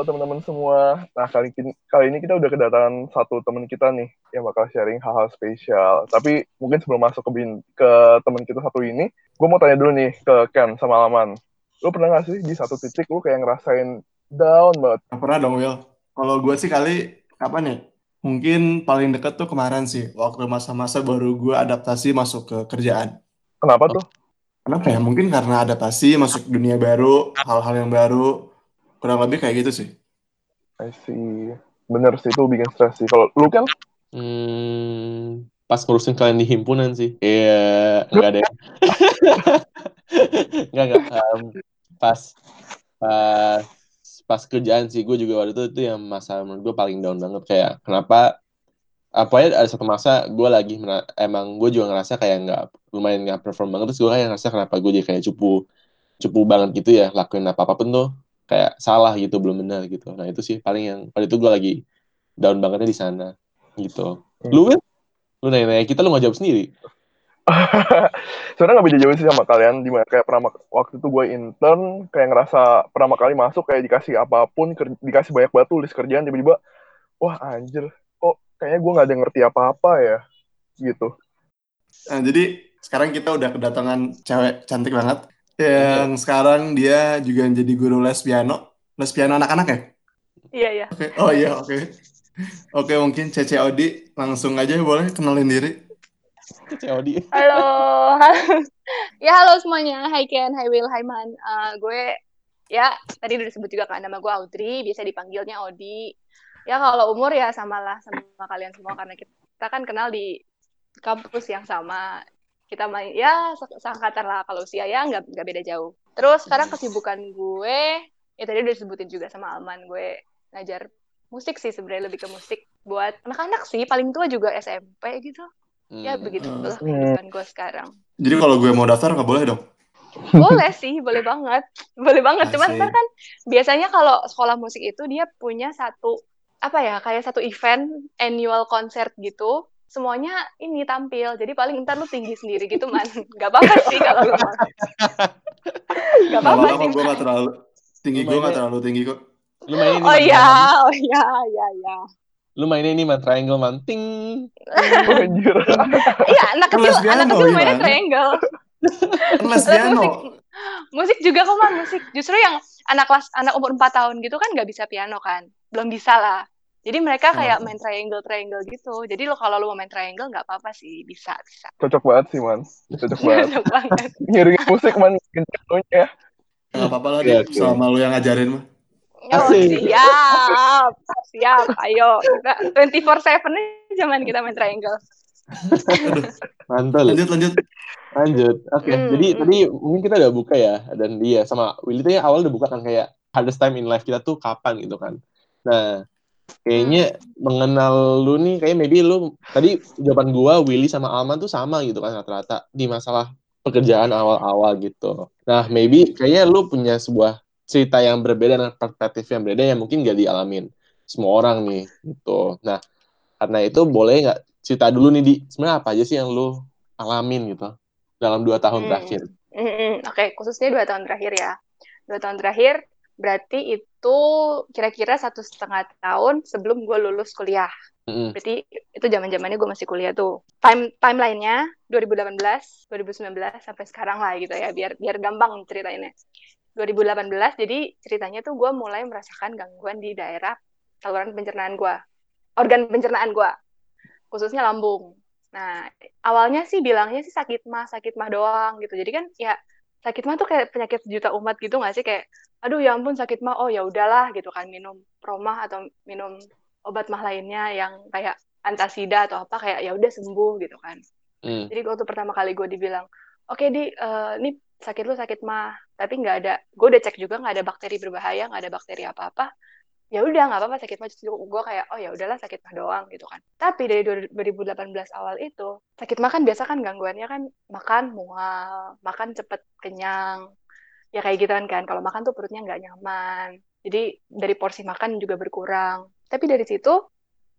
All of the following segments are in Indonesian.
Halo teman-teman semua. Nah, kali ini, kali ini kita udah kedatangan satu teman kita nih yang bakal sharing hal-hal spesial. Tapi mungkin sebelum masuk ke, ke teman kita satu ini, gue mau tanya dulu nih ke Ken sama Alaman. Lu pernah gak sih di satu titik lu kayak ngerasain down banget? Pernah dong, Will. Kalau gue sih kali, kapan ya? Mungkin paling deket tuh kemarin sih, waktu masa-masa baru gue adaptasi masuk ke kerjaan. Kenapa tuh? Kenapa ya? Mungkin karena adaptasi, masuk dunia baru, hal-hal yang baru, kurang lebih kayak gitu sih. I see. Bener sih itu bikin stres sih. Kalau lu kan hmm, pas ngurusin kalian di himpunan sih. Iya enggak ada enggak enggak um, pas pas pas kerjaan sih. Gue juga waktu itu itu yang masa menurut gue paling down banget. Kayak kenapa apa ya ada satu masa gue lagi emang gue juga ngerasa kayak nggak lumayan nggak perform banget. Terus gue kayak ngerasa kenapa gue jadi kayak cupu cupu banget gitu ya lakuin apa apa pun tuh kayak salah gitu belum benar gitu. Nah itu sih paling yang pada itu gue lagi down bangetnya di sana gitu. Hmm. lu kan lu nanya-nanya kita lu nggak jawab sendiri? Sebenarnya nggak beda jauh sih sama kalian. Di mana kayak pernah waktu itu gue intern kayak ngerasa pertama kali masuk kayak dikasih apa pun dikasih banyak batu tulis kerjaan tiba-tiba wah anjir kok kayaknya gue nggak ada ngerti apa-apa ya? Gitu. Nah jadi sekarang kita udah kedatangan cewek cantik banget yang sekarang dia juga jadi guru les piano. Les piano anak-anak ya? Iya, iya. Oke. Okay. Oh iya, oke. Okay. Oke, okay, mungkin Cece Odi langsung aja boleh kenalin diri. Cece Odi. Halo. ya, halo semuanya. Hai Ken, hai Will, hai Man. Uh, gue ya tadi udah disebut juga kan nama gue Audrey, biasa dipanggilnya Odi. Ya kalau umur ya samalah sama kalian semua karena kita kan kenal di kampus yang sama kita main ya seangkatan lah kalau usia ya nggak nggak beda jauh. Terus sekarang kesibukan gue ya tadi udah disebutin juga sama Alman gue ngajar musik sih sebenarnya lebih ke musik buat anak-anak sih paling tua juga SMP gitu. Ya hmm. begitu hmm. kehidupan gue sekarang. Jadi kalau gue mau daftar nggak boleh dong? Boleh sih boleh banget. Boleh banget cuman ntar kan biasanya kalau sekolah musik itu dia punya satu apa ya kayak satu event annual concert gitu semuanya ini tampil. Jadi paling ntar lu tinggi sendiri gitu man. Nggak apa-apa sih kalau lu nggak apa-apa sih gue nggak terlalu tinggi. Gue nggak terlalu tinggi kok. lu main ini oh iya oh iya iya iya. Lu mainnya ini man. Triangle manting iya anak kecil anak kecil mainnya triangle. Les piano. musik, musik juga kok man. Musik justru yang anak kelas anak umur 4 tahun gitu kan nggak bisa piano kan? Belum bisa lah jadi mereka kayak main triangle triangle gitu. Jadi lo kalau lo mau main triangle nggak apa-apa sih, bisa bisa. Cocok banget sih man, cocok banget. cocok banget. Ngiringin musik man, ya. Gak apa-apa lah dia, selama lo yang ngajarin mah. Oh, siap, siap. Ayo, kita 24/7 nih zaman kita main triangle. Mantul. Lanjut, lanjut. Lanjut. Oke, okay. hmm. jadi tadi mungkin kita udah buka ya dan dia sama Willy tuh ya awal udah buka kan kayak hardest time in life kita tuh kapan gitu kan. Nah, kayaknya hmm. mengenal lu nih kayak maybe lu tadi jawaban gua Willy sama Alman tuh sama gitu kan rata-rata di masalah pekerjaan awal-awal gitu. Nah, maybe kayaknya lu punya sebuah cerita yang berbeda dan perspektif yang berbeda yang mungkin gak dialamin semua orang nih gitu. Nah, karena itu boleh nggak cerita dulu nih di sebenarnya apa aja sih yang lu alamin gitu dalam dua tahun hmm. terakhir? Hmm, hmm. Oke, okay, khususnya dua tahun terakhir ya. Dua tahun terakhir berarti itu kira-kira satu setengah tahun sebelum gue lulus kuliah. Mm-hmm. Berarti itu zaman zamannya gue masih kuliah tuh. Time timelinenya 2018, 2019 sampai sekarang lah gitu ya, biar biar gampang ceritainnya. 2018 jadi ceritanya tuh gue mulai merasakan gangguan di daerah saluran pencernaan gue, organ pencernaan gue, khususnya lambung. Nah awalnya sih bilangnya sih sakit mah, sakit mah doang gitu. Jadi kan ya sakit mah tuh kayak penyakit sejuta umat gitu gak sih? Kayak aduh ya ampun sakit mah oh ya udahlah gitu kan. Minum promah atau minum obat mah lainnya yang kayak antasida atau apa kayak ya udah sembuh gitu kan. Hmm. jadi waktu pertama kali gue dibilang oke okay, di uh, ini sakit lu sakit mah tapi nggak ada gue udah cek juga nggak ada bakteri berbahaya nggak ada bakteri apa apa ya udah nggak apa-apa sakit mah gue kayak oh ya udahlah sakit mah doang gitu kan. Tapi dari 2018 awal itu sakit mah kan biasa kan gangguannya kan makan mual makan cepet kenyang ya kayak gitu kan kan. Kalau makan tuh perutnya nggak nyaman jadi dari porsi makan juga berkurang. Tapi dari situ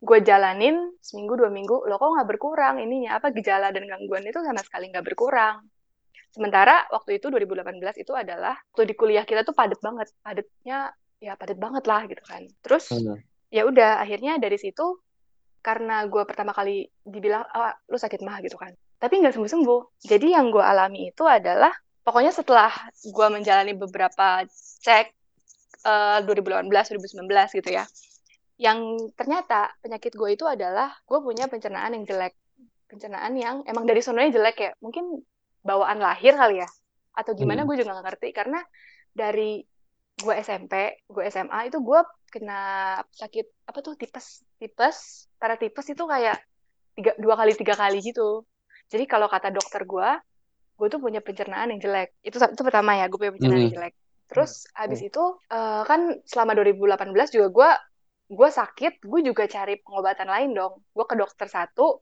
gue jalanin seminggu dua minggu lo kok nggak berkurang ininya? Apa gejala dan gangguan itu sama sekali nggak berkurang? Sementara waktu itu 2018 itu adalah waktu di kuliah kita tuh padet banget padetnya ya padat banget lah gitu kan. Terus hmm. ya udah akhirnya dari situ karena gue pertama kali dibilang oh, lu sakit mah gitu kan. Tapi nggak sembuh sembuh jadi yang gue alami itu adalah pokoknya setelah gue menjalani beberapa cek uh, 2018 2019 gitu ya. Yang ternyata penyakit gue itu adalah gue punya pencernaan yang jelek. Pencernaan yang emang dari sononya jelek ya. Mungkin bawaan lahir kali ya. Atau gimana hmm. gue juga gak ngerti. Karena dari gue SMP gue SMA itu gue kena sakit apa tuh tipes tipes para tipes itu kayak tiga dua kali tiga kali gitu. Jadi kalau kata dokter gue gue tuh punya pencernaan yang jelek. Itu itu pertama ya gue punya pencernaan hmm. yang jelek. Terus habis hmm. itu uh, kan selama 2018 juga gue gue sakit gue juga cari pengobatan lain dong. Gue ke dokter satu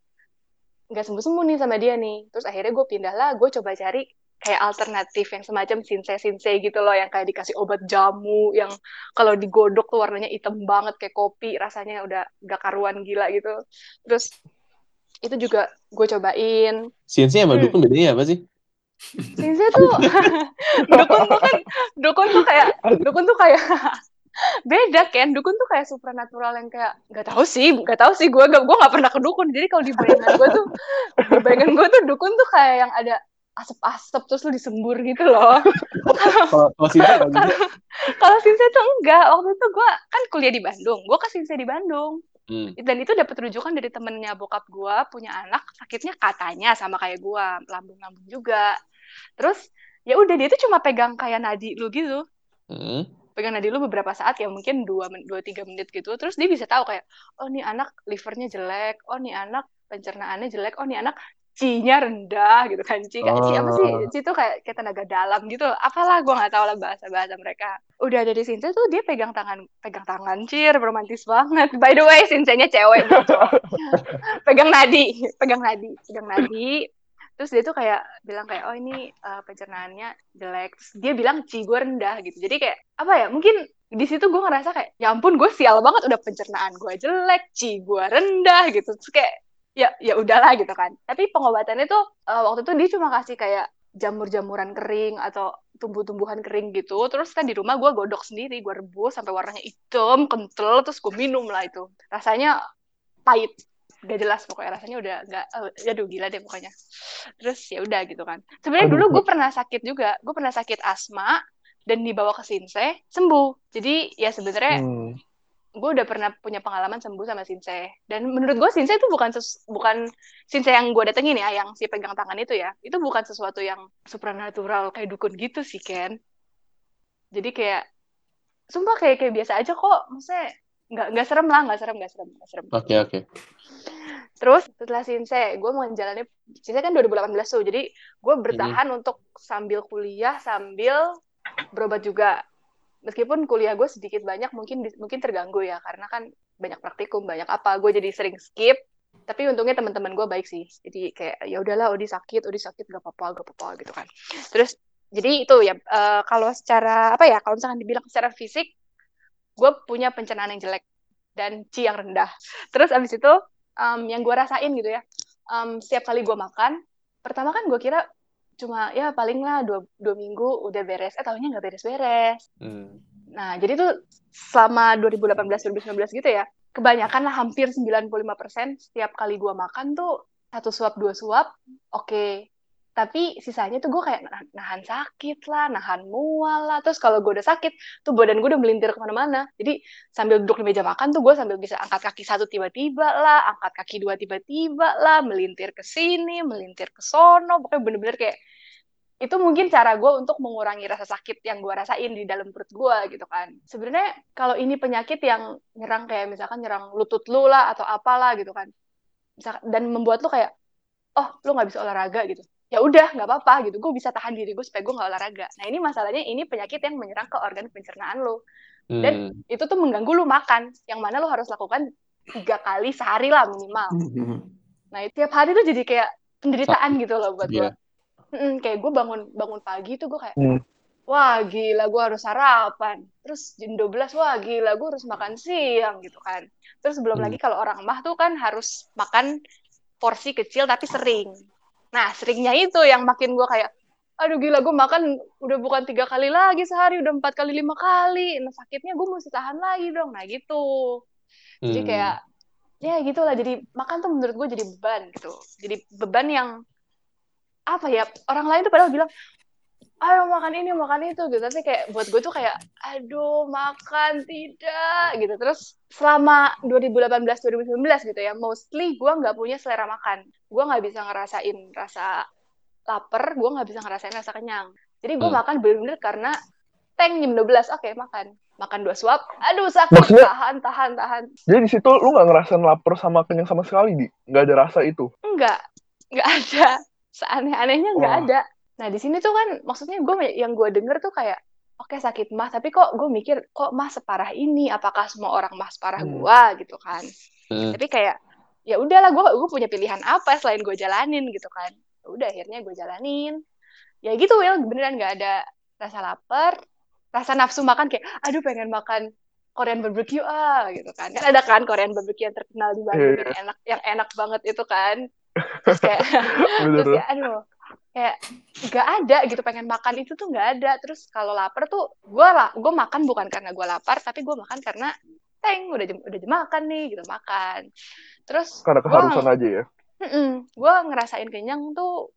nggak sembuh sembuh nih sama dia nih. Terus akhirnya gue pindah lah gue coba cari kayak alternatif yang semacam sinse sinse gitu loh yang kayak dikasih obat jamu yang kalau digodok tuh warnanya hitam banget kayak kopi rasanya udah gak karuan gila gitu. Terus itu juga gue cobain. Sinse sama hmm. dukun bedanya apa sih? Sinse tuh dukun tuh kan dukun tuh kayak dukun tuh kayak beda kan dukun tuh kayak supernatural yang kayak nggak tahu sih nggak tahu sih gue gak gue nggak pernah ke dukun. Jadi kalau di bayangan gue tuh di bayangan gue tuh dukun tuh kayak yang ada asap-asap terus lu disembur gitu loh. Kalau Sinse kalau tuh enggak. Waktu itu gue kan kuliah di Bandung. Gue ke Sinse di Bandung. Hmm. dan itu dapat rujukan dari temennya bokap gue punya anak. Sakitnya katanya sama kayak gue lambung-lambung juga. Terus ya udah dia tuh cuma pegang kayak nadi lu gitu. Hmm. Pegang nadi lu beberapa saat ya mungkin dua dua tiga menit gitu. Terus dia bisa tahu kayak oh nih anak livernya jelek. Oh nih anak pencernaannya jelek. Oh nih anak C-nya rendah gitu kan. C, oh. C apa sih? Oh. C itu kayak kayak tenaga dalam gitu. Apalah gue nggak tahu lah bahasa bahasa mereka. Udah dari Sinse tuh dia pegang tangan pegang tangan cir romantis banget. By the way Sinsenya cewek gitu. pegang nadi pegang nadi pegang nadi. Terus dia tuh kayak bilang kayak oh ini uh, pencernaannya jelek. Terus dia bilang ci gue rendah gitu. Jadi kayak apa ya mungkin di situ gue ngerasa kayak ya ampun gue sial banget udah pencernaan gue jelek ci gue rendah gitu. Terus kayak ya ya udahlah gitu kan. Tapi pengobatannya tuh uh, waktu itu dia cuma kasih kayak jamur-jamuran kering atau tumbuh-tumbuhan kering gitu. Terus kan di rumah gue godok sendiri gue rebus sampai warnanya hitam kental terus gue minum lah itu. Rasanya pahit. Gak jelas pokoknya rasanya udah gak uh, aduh gila deh pokoknya. Terus ya udah gitu kan. Sebenarnya dulu gue pernah sakit juga. Gue pernah sakit asma dan dibawa ke Sinse sembuh. Jadi ya sebenarnya hmm. Gue udah pernah punya pengalaman sembuh sama Sinse dan menurut gue Sinse itu bukan ses bukan Sinse yang gue datengin ya yang si pegang tangan itu ya. Itu bukan sesuatu yang supranatural kayak dukun gitu sih Ken. Jadi kayak sumpah kayak kayak biasa aja kok. Maksudnya nggak nggak serem lah nggak serem nggak serem nggak serem. Oke okay, oke. Okay. terus setelah sinse gue mau menjalani sinse kan 2018 tuh. Jadi gue bertahan hmm. untuk sambil kuliah sambil berobat juga meskipun kuliah gue sedikit banyak mungkin mungkin terganggu ya. Karena kan banyak praktikum banyak apa gue jadi sering skip. Tapi untungnya teman-teman gue baik sih. Jadi kayak ya udahlah Odi sakit Odi sakit gak apa-apa gak apa-apa gitu kan. Terus jadi itu ya uh, kalau secara apa ya kalau misalkan dibilang secara fisik gue punya pencernaan yang jelek dan ci yang rendah. Terus abis itu um, yang gue rasain gitu ya, um, setiap kali gue makan, pertama kan gue kira cuma ya paling lah dua, dua minggu udah beres, eh tahunya nggak beres-beres. Hmm. Nah jadi tuh selama 2018-2019 gitu ya, kebanyakan lah hampir 95% setiap kali gue makan tuh satu suap dua suap, oke. Okay tapi sisanya tuh gue kayak nahan sakit lah, nahan mual lah. Terus kalau gue udah sakit, tuh badan gue udah melintir ke mana-mana. Jadi sambil duduk di meja makan tuh gue sambil bisa angkat kaki satu tiba-tiba lah, angkat kaki dua tiba-tiba lah, melintir ke sini, melintir ke sono. Pokoknya bener-bener kayak itu mungkin cara gue untuk mengurangi rasa sakit yang gue rasain di dalam perut gue gitu kan. Sebenarnya kalau ini penyakit yang nyerang kayak misalkan nyerang lutut lu lah atau apalah gitu kan. dan membuat lu kayak, oh lu nggak bisa olahraga gitu ya udah nggak apa-apa gitu gue bisa tahan diri gue supaya gue nggak olahraga nah ini masalahnya ini penyakit yang menyerang ke organ pencernaan lo dan hmm. itu tuh mengganggu lo makan yang mana lo harus lakukan tiga kali sehari lah minimal hmm. nah tiap hari tuh jadi kayak penderitaan gitu loh buat yeah. gue hmm, kayak gue bangun bangun pagi tuh gue kayak hmm. wah gila gue harus sarapan. Terus jam 12 wah gila gue harus makan siang gitu kan. Terus belum hmm. lagi kalau orang mah tuh kan harus makan porsi kecil tapi sering. Nah, seringnya itu yang makin gue kayak, aduh gila gue makan udah bukan tiga kali lagi sehari udah empat kali lima kali. Nah sakitnya gue mesti tahan lagi dong. Nah gitu. Jadi Hmm. kayak ya gitulah. Jadi makan tuh menurut gue jadi beban gitu. Jadi beban yang apa ya orang lain tuh padahal bilang ayo makan ini makan itu gitu tapi kayak buat gue tuh kayak aduh makan tidak gitu terus selama 2018 2019 gitu ya mostly gue nggak punya selera makan gue nggak bisa ngerasain rasa lapar gue nggak bisa ngerasain rasa kenyang jadi gue Hmm. makan bener-bener karena tank jam 12 oke makan makan dua suap aduh sakit Maksudnya- tahan tahan tahan Jadi di situ lu nggak ngerasain lapar sama kenyang sama sekali, Di? Nggak ada rasa itu? Enggak, enggak ada. Seaneh-anehnya enggak Wah. ada. Nah, di sini tuh kan maksudnya gue yang gue denger tuh kayak oke sakit mah, tapi kok gue mikir kok mah separah ini? Apakah semua orang mah separah Hmm. gua gitu kan? Hmm. Tapi kayak ya udahlah gue gue punya pilihan apa selain gue jalanin gitu kan. Ya Udah akhirnya gue jalanin. Ya gitu Will, beneran nggak ada rasa lapar, rasa nafsu makan kayak aduh pengen makan Korean barbecue ah gitu kan. Kan ada kan Korean barbecue yang terkenal di Bandung Iya. yang enak yang enak banget itu kan. Terus kayak terus ya aduh kayak nggak ada gitu pengen makan itu tuh nggak ada terus kalau lapar tuh gue lah gue makan bukan karena gue lapar tapi gue makan karena teng udah jam udah jam makan nih gitu makan terus Karena gua- keharusan aja ya. gue ngerasain kenyang tuh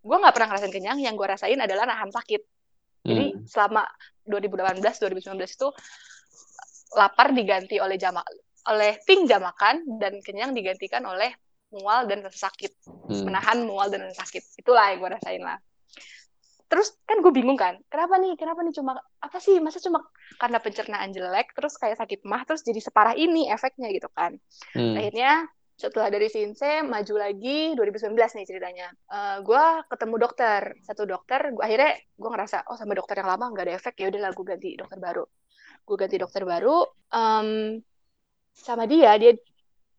gue nggak pernah ngerasain kenyang yang gue rasain adalah nahan sakit jadi Hmm. selama 2018 2019 itu lapar diganti oleh jama oleh ping jam makan dan kenyang digantikan oleh mual dan rasa sakit. Hmm. menahan mual dan rasa sakit. Itulah yang gue rasain lah. Terus kan gue bingung kan kenapa nih kenapa nih cuma apa sih masa cuma karena pencernaan jelek terus kayak sakit mah terus jadi separah ini efeknya gitu kan. Hmm. akhirnya setelah dari Sinse maju lagi 2019 nih ceritanya Eh gue ketemu dokter. Satu dokter gue akhirnya gue ngerasa oh sama dokter yang lama nggak ada efek ya udahlah gue ganti dokter baru. Gue ganti dokter baru Em, sama dia dia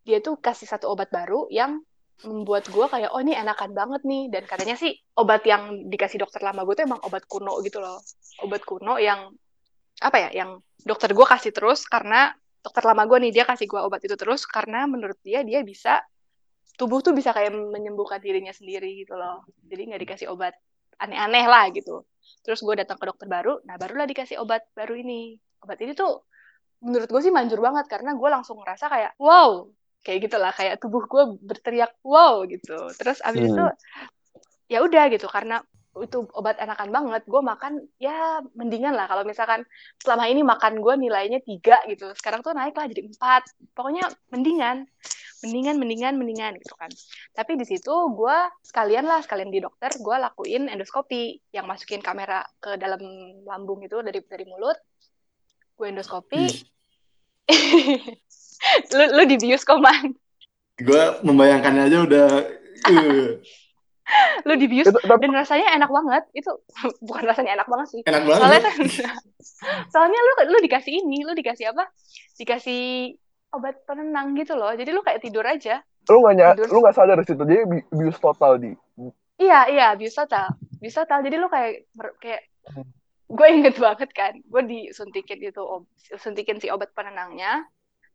dia tuh kasih satu obat baru yang membuat gue kayak oh ini enakan banget nih. Dan katanya sih obat yang dikasih dokter lama gue tuh emang obat kuno gitu loh. Obat kuno yang apa ya yang dokter gue kasih terus karena dokter lama gue nih dia kasih gue obat itu terus karena menurut dia dia bisa tubuh tuh bisa kayak menyembuhkan dirinya sendiri gitu loh. Jadi nggak dikasih obat aneh-aneh lah gitu. Terus gue datang ke dokter baru nah barulah dikasih obat baru ini. Obat ini tuh menurut gue sih manjur banget karena gue langsung ngerasa kayak wow kayak gitulah kayak tubuh gue berteriak wow gitu. Terus abis Hmm. itu ya udah gitu karena itu obat enakan banget gue makan ya mendingan lah kalau misalkan selama ini makan gue nilainya tiga gitu sekarang tuh naik lah jadi empat. Pokoknya mendingan mendingan mendingan mendingan gitu kan. Tapi di situ gue sekalian lah sekalian di dokter gue lakuin endoskopi yang masukin kamera ke dalam lambung itu dari dari mulut. Gue endoskopi lu lu di bioskop man Gue membayangkannya aja udah uh, lu di bius dan rasanya enak banget. Itu bukan rasanya enak banget sih. Enak soalnya banget. soalnya lu lu dikasih ini lu dikasih apa? Dikasih obat penenang gitu loh. Jadi lu kayak tidur aja. Lu nggak nya- Tidur. lu nggak sadar di situ. Jadi bi- bius total, Di. iya iya bius total. Bius total. Jadi lu kayak kayak gue inget banget kan. Gue disuntikin itu ob- suntikin si obat penenangnya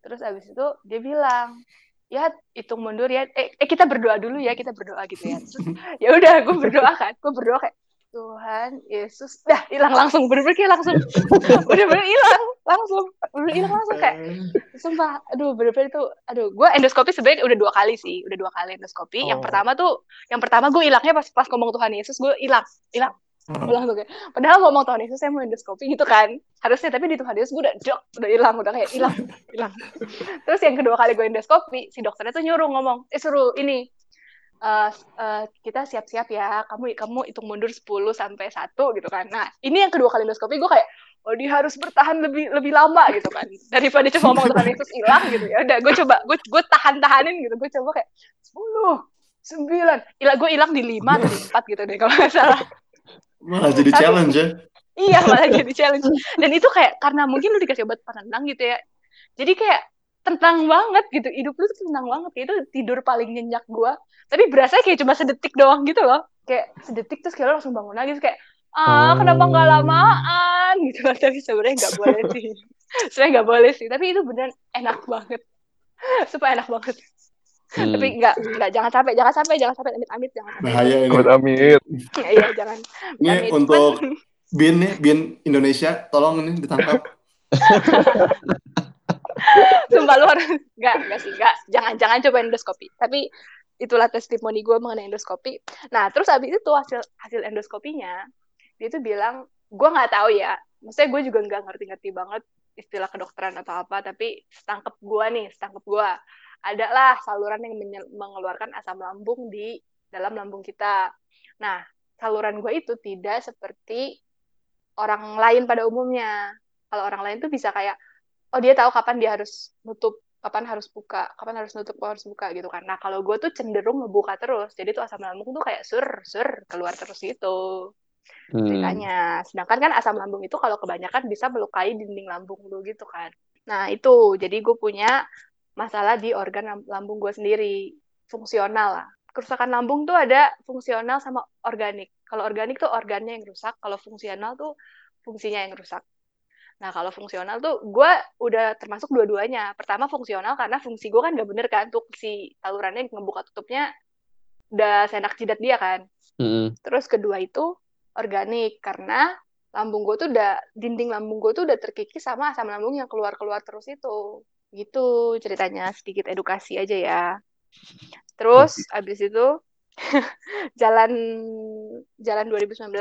terus abis itu dia bilang ya hitung mundur ya. Eh, eh kita berdoa dulu ya kita berdoa gitu ya. Terus, ya udah gue berdoa kan gue berdoa kayak Tuhan Yesus. Dah hilang langsung bener-bener kayak langsung. Bener-bener hilang langsung. Bener hilang langsung kayak sumpah aduh bener-bener itu aduh. Gue endoskopi sebenarnya udah dua kali sih udah dua kali endoskopi. Yang Oh. pertama tuh yang pertama gue hilangnya pas pas ngomong Tuhan Yesus gue hilang hilang Oh. gue langsung kayak padahal ngomong Tuhan Yesus saya mau endoskopi gitu kan. Harusnya tapi di Tuhan Yesus gue udah dok udah hilang udah kayak hilang hilang. Terus yang kedua kali gue endoskopi si dokternya tuh nyuruh ngomong eh suruh ini eh eh, kita siap-siap ya kamu kamu hitung mundur 10 sampai satu gitu kan. Nah ini yang kedua kali endoskopi gue kayak oh dia harus bertahan lebih lebih lama gitu kan. Daripada cuma ngomong Tuhan Yesus hilang gitu. Ya udah gue coba gue gue tahan tahanin gitu. Gue coba kayak 10 sembilan. Hilang gue hilang di lima atau di empat gitu deh kalau nggak salah Malah jadi Tapi- challenge ya. Iya malah jadi challenge. Dan itu kayak karena mungkin lu dikasih obat penenang gitu ya. Jadi kayak tentang banget gitu. Hidup lu tuh tenang banget. Kayak itu tidur paling nyenyak gua. Tapi berasa kayak cuma sedetik doang gitu loh. Kayak sedetik terus kayak lu langsung bangun lagi. Terus kayak ah kenapa nggak lamaan gitu. Tapi sebenarnya nggak boleh sih. sebenarnya nggak boleh sih. Tapi itu beneran enak banget. Supaya enak banget. Hmm. tapi nggak nggak jangan sampai jangan sampai jangan sampai amit amit jangan sampai. Bahaya ini. Amit amit. Iya jangan. Ini amit. untuk bin nih bin Indonesia tolong ini ditangkap. Sumpah lu harus nggak nggak sih nggak. Jangan jangan coba endoskopi. Tapi itulah testimoni gue mengenai endoskopi. Nah terus abis itu hasil hasil endoskopinya dia tuh bilang gue nggak tahu ya. Maksudnya gue juga nggak ngerti-ngerti banget istilah kedokteran atau apa tapi setangkep gue nih setangkep gue ada lah saluran yang mengeluarkan asam lambung di dalam lambung kita. Nah saluran gue itu tidak seperti orang lain pada umumnya. Kalau orang lain tuh bisa kayak oh dia tahu kapan dia harus nutup kapan harus buka kapan harus nutup kapan harus buka gitu kan. Nah kalau gue tuh cenderung ngebuka terus. Jadi tuh asam lambung tuh kayak sur sur keluar terus gitu. Hmm. ceritanya. Sedangkan kan asam lambung itu kalau kebanyakan bisa melukai dinding lambung lu gitu kan. Nah itu. Jadi gue punya masalah di organ lambung gue sendiri fungsional lah kerusakan lambung tuh ada fungsional sama organik kalau organik tuh organnya yang rusak kalau fungsional tuh fungsinya yang rusak Nah, kalau fungsional tuh gue udah termasuk dua-duanya. Pertama fungsional karena fungsi gue kan gak bener kan untuk si salurannya ngebuka tutupnya udah senak jidat dia kan. Mm-hmm. Terus kedua itu organik karena lambung gue tuh udah dinding lambung gue tuh udah terkikis sama asam lambung yang keluar-keluar terus itu. Gitu ceritanya sedikit edukasi aja ya. Terus abis itu jalan jalan 2019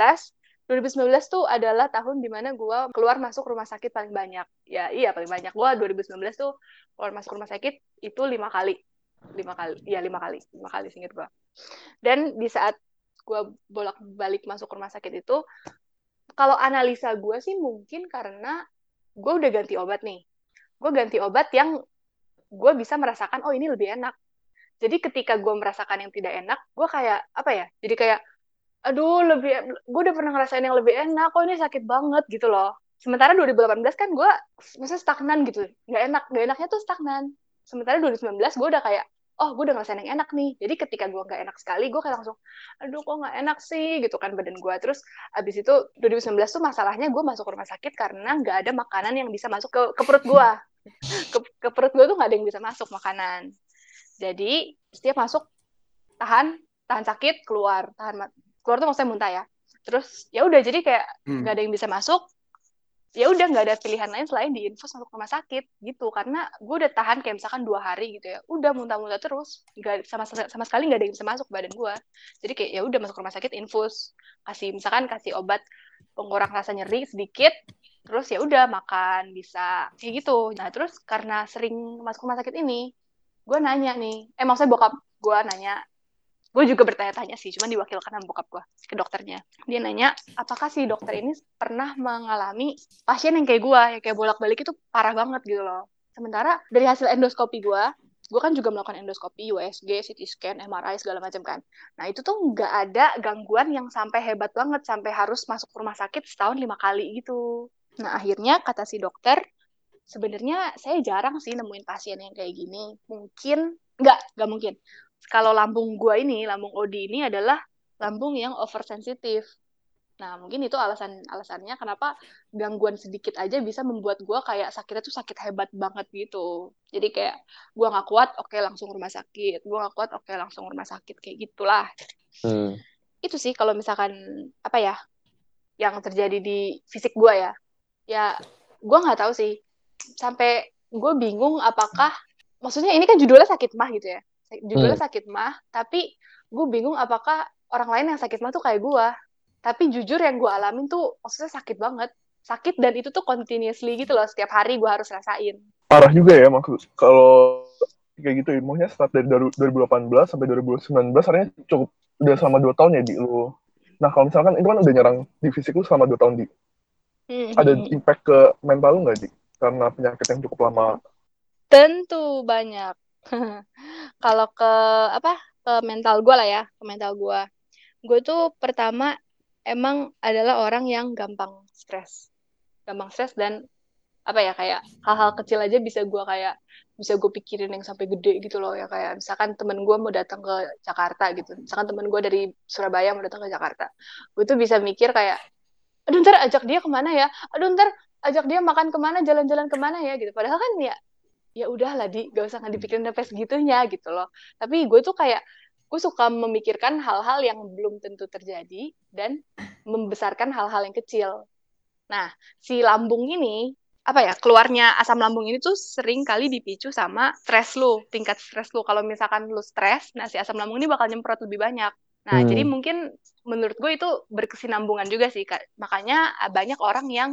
2019 tuh adalah tahun di mana gue keluar masuk rumah sakit paling banyak. Ya iya paling banyak. Gue 2019 tuh keluar masuk rumah sakit itu lima kali. Lima kali. Iya lima kali. Lima kali singkat gue. Dan di saat gue bolak-balik masuk rumah sakit itu, kalau analisa gue sih mungkin karena gue udah ganti obat nih. Gue ganti obat yang gue bisa merasakan, oh ini lebih enak. Jadi ketika gue merasakan yang tidak enak, gue kayak, apa ya, jadi kayak, aduh lebih gue udah pernah ngerasain yang lebih enak kok ini sakit banget gitu loh. Sementara 2018 kan gue masa stagnan gitu. Nggak enak nggak enaknya tuh stagnan. Sementara 2019 gue udah kayak oh gue udah ngerasain yang enak nih. Jadi ketika gue nggak enak sekali gue kayak langsung aduh kok nggak enak sih? Gitu kan badan gue terus abis itu 2019 tuh masalahnya gue masuk rumah sakit karena nggak ada makanan yang bisa masuk ke, ke perut gue ke, ke perut gue tuh nggak ada yang bisa masuk makanan. Jadi setiap masuk tahan tahan sakit keluar tahan keluar tuh maksudnya muntah ya. Terus ya udah jadi kayak hmm. nggak hmm. ada yang bisa masuk ya udah nggak ada pilihan lain selain diinfus masuk rumah sakit gitu. Karena gue udah tahan kayak misalkan dua hari gitu ya. Udah muntah-muntah terus. Nggak sama sama sekali nggak ada yang bisa masuk badan gue. Jadi kayak ya udah masuk rumah sakit infus. Kasih misalkan kasih obat pengurang rasa nyeri sedikit terus ya udah makan bisa. Kayak gitu. Nah terus karena sering masuk rumah sakit ini gue nanya nih. Eh maksudnya bokap gue nanya gue juga bertanya-tanya sih cuman diwakilkan sama bokap gue ke dokternya dia nanya apakah si dokter ini pernah mengalami pasien yang kayak gue yang kayak bolak-balik itu parah banget gitu loh sementara dari hasil endoskopi gue gue kan juga melakukan endoskopi USG, CT scan, MRI segala macam kan. Nah itu tuh nggak ada gangguan yang sampai hebat banget sampai harus masuk rumah sakit setahun lima kali gitu. Nah akhirnya kata si dokter sebenarnya saya jarang sih nemuin pasien yang kayak gini. Mungkin nggak nggak mungkin kalau lambung gua ini, lambung Odi ini adalah lambung yang oversensitif. Nah, mungkin itu alasan alasannya kenapa gangguan sedikit aja bisa membuat gua kayak sakitnya tuh sakit hebat banget gitu. Jadi kayak gua nggak kuat, oke okay, langsung rumah sakit. Gua nggak kuat, oke okay, langsung rumah sakit kayak gitulah. Hmm. Itu sih kalau misalkan apa ya yang terjadi di fisik gua ya. Ya, gua nggak tahu sih. Sampai gue bingung apakah maksudnya ini kan judulnya sakit mah gitu ya judulnya hmm. sakit mah tapi gue bingung apakah orang lain yang sakit mah tuh kayak gue tapi jujur yang gue alamin tuh maksudnya sakit banget. Sakit dan itu tuh continuously gitu loh setiap hari gue harus rasain. Parah juga ya maksud kalau kayak gitu ilmunya start dari 2018 sampai 2019 artinya cukup udah selama dua tahun ya di lu. Nah kalau misalkan itu kan udah nyerang di fisik lu selama dua tahun di. Hmm. ada impact ke mental lu nggak di? Karena penyakit yang cukup lama. Tentu banyak kalau ke apa ke mental gue lah ya ke mental gue gue tuh pertama emang adalah orang yang gampang stres. Gampang stres dan apa ya kayak hal-hal kecil aja bisa gue kayak bisa gue pikirin yang sampai gede gitu loh ya. Kayak misalkan temen gue mau datang ke Jakarta gitu. Misalkan temen gue dari Surabaya mau datang ke Jakarta. Gue tuh bisa mikir kayak aduh ntar ajak dia ke mana ya? Aduh ntar ajak dia makan ke mana jalan-jalan ke mana ya? Gitu. Padahal kan ya ya udahlah di gak usah dipikirin sampai segitunya gitu loh. Tapi gue tuh kayak gue suka memikirkan hal-hal yang belum tentu terjadi dan membesarkan hal-hal yang kecil. Nah si lambung ini apa ya keluarnya asam lambung ini tuh sering kali dipicu sama stres lu tingkat stres lu. Kalau misalkan lu stres nah si asam lambung ini bakal nyemprot lebih banyak nah hmm. jadi mungkin menurut gue itu berkesinambungan juga sih makanya banyak orang yang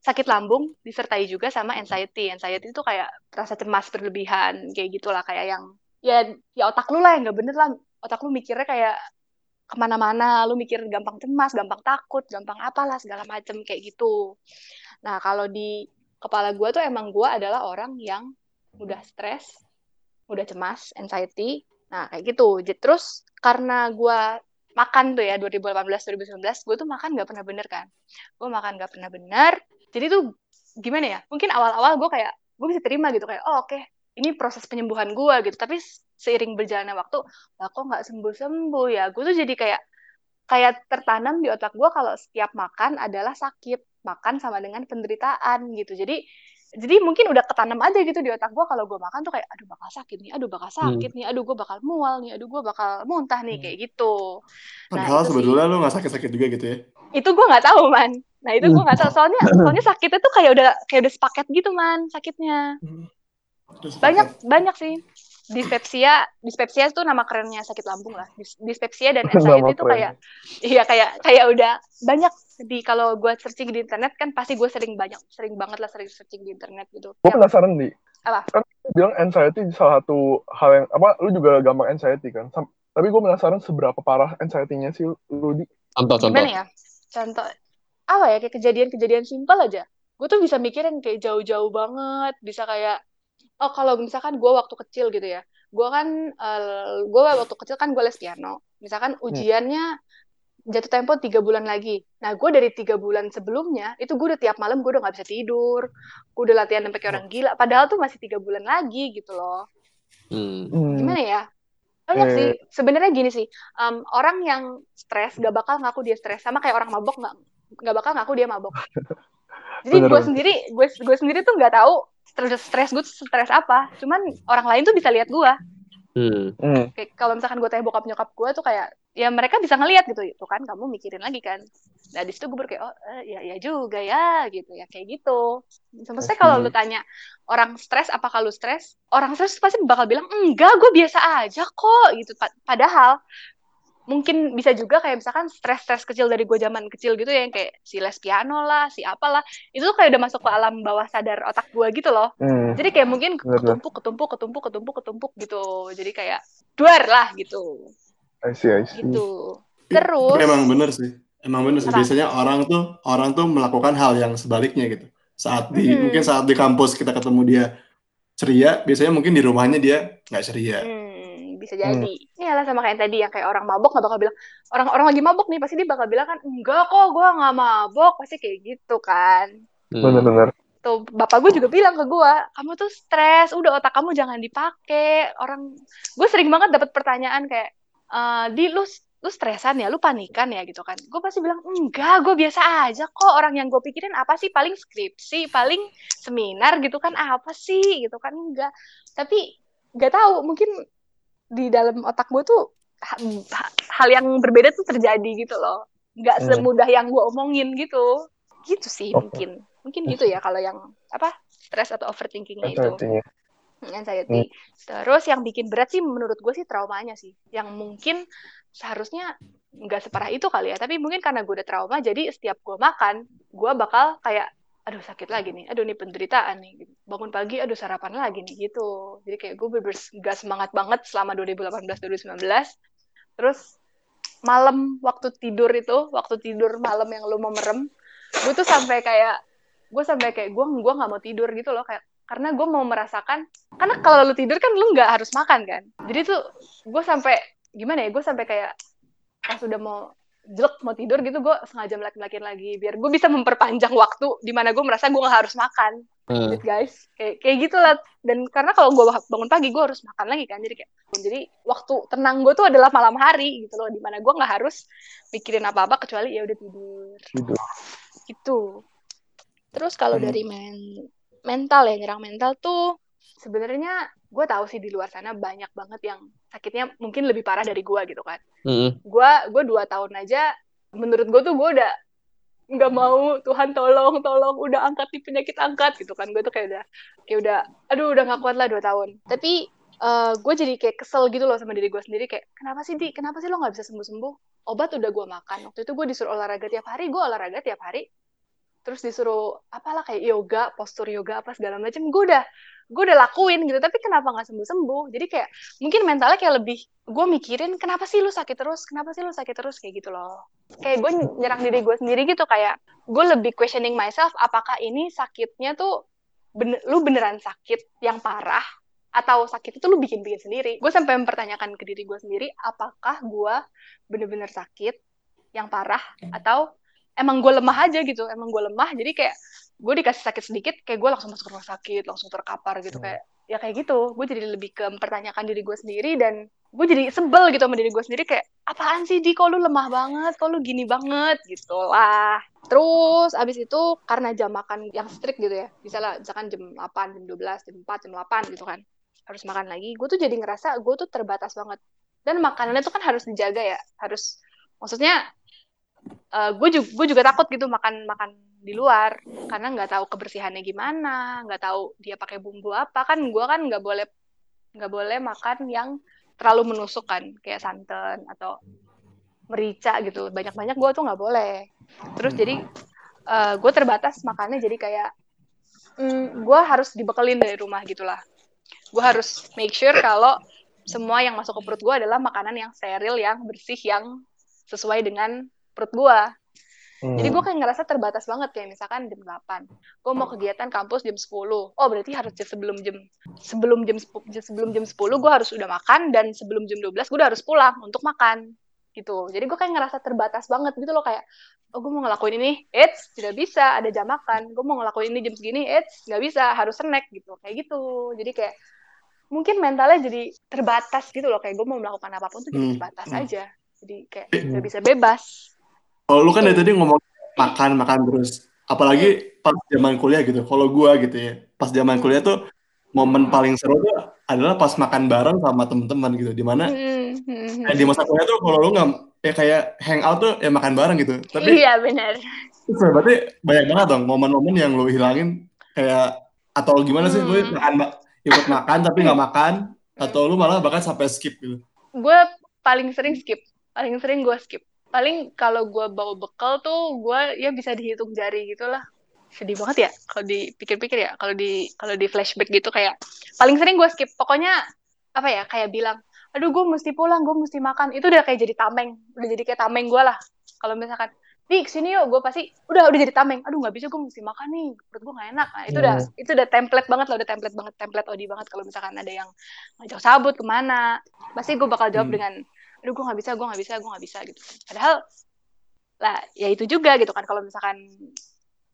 sakit lambung disertai juga sama anxiety anxiety itu kayak rasa cemas berlebihan kayak gitulah kayak yang ya ya otak lu lah yang nggak bener lah otak lu mikirnya kayak ke mana-mana lu mikir gampang cemas gampang takut gampang apalah segala macem kayak gitu nah kalau di kepala gue tuh emang gue adalah orang yang udah stres, udah cemas, anxiety. Nah, kayak gitu. Terus karena gue makan tuh ya 2018-2019, gue tuh makan gak pernah bener kan. Gue makan gak pernah bener. Jadi tuh gimana ya? Mungkin awal-awal gue kayak, gue bisa terima gitu. Kayak, oh oke, okay, ini proses penyembuhan gue gitu. Tapi seiring berjalannya waktu, lah kok gak sembuh-sembuh ya? Gue tuh jadi kayak, kayak tertanam di otak gue kalau setiap makan adalah sakit makan sama dengan penderitaan gitu jadi jadi mungkin udah ketanam aja gitu di otak gue kalau gue makan tuh kayak aduh bakal sakit nih aduh bakal hmm. sakit hmm. nih aduh gue bakal mual nih aduh gue bakal muntah nih hmm. kayak gitu nah, padahal sebetulnya lu gak sakit-sakit juga gitu ya itu gue nggak tahu man nah itu gue nggak tahu soalnya soalnya sakitnya tuh kayak udah kayak udah sepaket gitu man sakitnya hmm. Banyak banyak sih. Dispepsia dispepsia itu nama kerennya sakit lambung lah. Dispepsia dan anxiety itu kayak iya kayak kayak udah banyak. Di kalau gue searching di internet kan pasti gue sering banyak sering banget lah sering searching di internet gitu. Gue penasaran nih apa? Kan bilang anxiety salah satu hal yang apa lu juga gampang anxiety kan? Sam tapi gue penasaran seberapa parah anxiety-nya sih lu di. Contoh contoh. Gimana ya? Contoh apa ya kayak kejadian-kejadian simpel aja. Gue tuh bisa mikirin kayak jauh-jauh banget bisa kayak oh kalau misalkan gue waktu kecil gitu ya. Gue kan uh, eh, gue waktu kecil kan gue les piano. Misalkan hmm. ujiannya jatuh tempo tiga bulan lagi. Nah gue dari tiga bulan sebelumnya itu gue udah tiap malam gue udah nggak bisa tidur. Gue udah latihan sampai kayak orang gila. Padahal tuh masih tiga bulan lagi gitu loh. Hmm. gimana ya? Banyak oh, sih. Eh. sebenarnya gini sih um, orang yang stres gak bakal ngaku dia stres. Sama kayak orang mabok nggak nggak bakal ngaku dia mabok. Jadi gue sendiri gue gue sendiri tuh nggak tahu stres stres gue stres apa cuman orang lain tuh bisa lihat gue Hmm. hmm. Kayak kalau misalkan gue tanya bokap nyokap gue tuh kayak ya mereka bisa ngelihat gitu itu kan kamu mikirin lagi kan. Nah di situ gue berkayak oh eh, ya ya juga ya gitu ya kayak gitu. Semestinya kalau lu tanya orang stres apa kalau stres, orang stres pasti bakal bilang enggak gue biasa aja kok gitu. Padahal mungkin bisa juga kayak misalkan stres-stres kecil dari gue zaman kecil gitu ya yang kayak si les piano lah, si apalah, itu tuh kayak udah masuk ke alam bawah sadar otak gue gitu loh. Hmm. Jadi kayak mungkin ketumpuk, ketumpuk, ketumpuk, ketumpuk, ketumpuk gitu. Jadi kayak duar lah gitu. I see, I see. Gitu. Terus. Emang bener sih. Emang bener sih. Apa? Biasanya orang tuh orang tuh melakukan hal yang sebaliknya gitu. Saat di hmm. mungkin saat di kampus kita ketemu dia ceria, biasanya mungkin di rumahnya dia nggak ceria. Hmm bisa hmm. jadi. Hmm. iyalah sama kayak tadi yang kayak orang mabok nggak bakal bilang orang orang lagi mabok nih pasti dia bakal bilang kan enggak kok gue nggak mabok pasti kayak gitu kan. Hmm. benar-benar tuh bapak gue juga bilang ke gue kamu tuh stres udah otak kamu jangan dipakai orang gue sering banget dapat pertanyaan kayak e, di lu lu stresan ya? Lu panikan ya? Gitu kan. Gue pasti bilang enggak gue biasa aja kok. Orang yang gue pikirin apa sih? Paling skripsi paling seminar gitu kan. Apa sih? Gitu kan enggak. Tapi nggak tahu mungkin di dalam otak gue tuh hal yang berbeda tuh terjadi gitu loh. Nggak hmm. semudah yang gue omongin gitu. Gitu sih okay. mungkin. Mungkin gitu ya kalau yang apa stress atau overthinkingnya itu. Anxiety. Hmm. terus yang bikin berat sih menurut gue sih traumanya sih. Yang mungkin seharusnya nggak separah itu kali ya. Tapi mungkin karena gue udah trauma jadi setiap gue makan gue bakal kayak aduh sakit lagi nih, aduh ini penderitaan nih. Bangun pagi, aduh sarapan lagi nih gitu. Jadi kayak gue bener gak semangat banget selama 2018-2019. Terus malam waktu tidur itu, waktu tidur malam yang lu mau merem, gue tuh sampai kayak gue sampai kayak gue gue nggak mau tidur gitu loh kayak karena gue mau merasakan karena kalau lu tidur kan lu nggak harus makan kan jadi tuh gue sampai gimana ya gue sampai kayak pas udah mau jelek mau tidur gitu gue sengaja melek-melekin lagi biar gue bisa memperpanjang waktu di mana gue merasa gue gak harus makan. Hmm. gitu guys. Kayak kayak gitulah. Dan karena kalau gue bangun pagi gue harus makan lagi kan. Jadi kayak jadi waktu tenang gue tuh adalah malam hari gitu loh di mana gue nggak harus mikirin apa apa kecuali ya udah tidur. Tidur. Gitu. Terus kalau hmm. dari men mental ya nyerang mental tuh sebenarnya gue tahu sih di luar sana banyak banget yang sakitnya mungkin lebih parah dari gue gitu kan. Mm. Gue gue dua tahun aja, menurut gue tuh gue udah nggak mau Tuhan tolong tolong udah angkat di penyakit angkat gitu kan. Gue tuh kayak udah kayak udah aduh udah nggak kuat lah dua tahun. Tapi uh, gue jadi kayak kesel gitu loh sama diri gue sendiri kayak kenapa sih di? Kenapa sih lo nggak bisa sembuh sembuh obat udah gue makan. Waktu itu gue disuruh olahraga tiap hari gue olahraga tiap hari terus disuruh apalah kayak yoga postur yoga apa segala macam gue udah gue udah lakuin gitu tapi kenapa nggak sembuh sembuh jadi kayak mungkin mentalnya kayak lebih gue mikirin kenapa sih lu sakit terus? Kenapa sih lu sakit terus? Kayak gitu loh. Kayak gue nyerang diri gue sendiri gitu kayak gue lebih questioning myself apakah ini sakitnya tuh bener, lu beneran sakit yang parah atau sakit itu lu bikin-bikin sendiri? Gue sampai mempertanyakan ke diri gue sendiri apakah gue bener-bener sakit yang parah atau emang gue lemah aja gitu emang gue lemah jadi kayak gue dikasih sakit sedikit kayak gue langsung masuk rumah sakit langsung terkapar gitu hmm. kayak ya kayak gitu. Gue jadi lebih ke mempertanyakan diri gue sendiri dan gue jadi sebel gitu sama diri gue sendiri kayak apaan sih di? Kok lu lemah banget? Kok lu gini banget? Gitu lah terus abis itu karena jam makan yang strict gitu ya misalnya misalkan jam 8 jam 12 jam 4 jam 8 gitu kan harus makan lagi gue tuh jadi ngerasa gue tuh terbatas banget. Dan makanannya tuh kan harus dijaga ya harus maksudnya uh, gue juga gue juga takut gitu makan makan di luar. Karena nggak tahu kebersihannya gimana nggak tahu dia pakai bumbu apa. Kan gue kan nggak boleh nggak boleh makan yang terlalu menusuk kan kayak santan atau merica gitu. Banyak banyak gue tuh nggak boleh. Terus jadi uh, gue terbatas makannya jadi kayak mm, gue harus dibekelin dari rumah gitulah. Gue harus make sure kalau semua yang masuk ke perut gue adalah makanan yang steril yang bersih yang sesuai dengan perut gue. Hmm. Jadi gue kayak ngerasa terbatas banget kayak misalkan jam 8. Gue mau kegiatan kampus jam 10. Oh, berarti harus sebelum jam sebelum jam sebelum jam 10 gue harus udah makan dan sebelum jam 12 gue udah harus pulang untuk makan gitu. Jadi gue kayak ngerasa terbatas banget gitu loh kayak oh gue mau ngelakuin ini, eits tidak bisa ada jam makan. Gue mau ngelakuin ini jam segini, eits nggak bisa harus snack gitu kayak gitu. Jadi kayak mungkin mentalnya jadi terbatas gitu loh kayak gue mau melakukan apa pun tuh jadi hmm. terbatas hmm. aja. Jadi kayak nggak bisa bebas kalau lu kan dari tadi ngomong makan makan terus, apalagi pas zaman kuliah gitu. Kalau gua gitu ya, pas zaman kuliah tuh momen paling seru tuh adalah pas makan bareng sama teman-teman gitu. Di mana hmm, hmm, di masa kuliah tuh kalau lu nggak ya kayak hangout tuh ya makan bareng gitu. Tapi iya benar. Berarti banyak banget dong momen-momen yang lu hilangin kayak atau gimana sih lu hmm. makan ikut makan tapi nggak makan atau lu malah bahkan sampai skip gitu? Gue paling sering skip, paling sering gue skip paling kalau gue bawa bekal tuh gue ya bisa dihitung jari gitulah sedih banget ya kalau dipikir-pikir ya kalau di kalau di flashback gitu kayak paling sering gue skip. Pokoknya apa ya kayak bilang aduh gue mesti pulang gue mesti makan. Itu udah kayak jadi tameng udah jadi kayak tameng gue lah. Kalau misalkan di sini yuk. Gue pasti udah udah jadi tameng. Aduh nggak bisa gue mesti makan nih. Perut gue gak enak. Nah, itu udah hmm. itu udah template banget lah udah template banget template odi banget. Kalau misalkan ada yang ngajak sabut ke mana pasti gue bakal jawab hmm. dengan aduh gue nggak bisa gue nggak bisa gue nggak bisa gitu. Padahal lah ya itu juga gitu kan. Kalau misalkan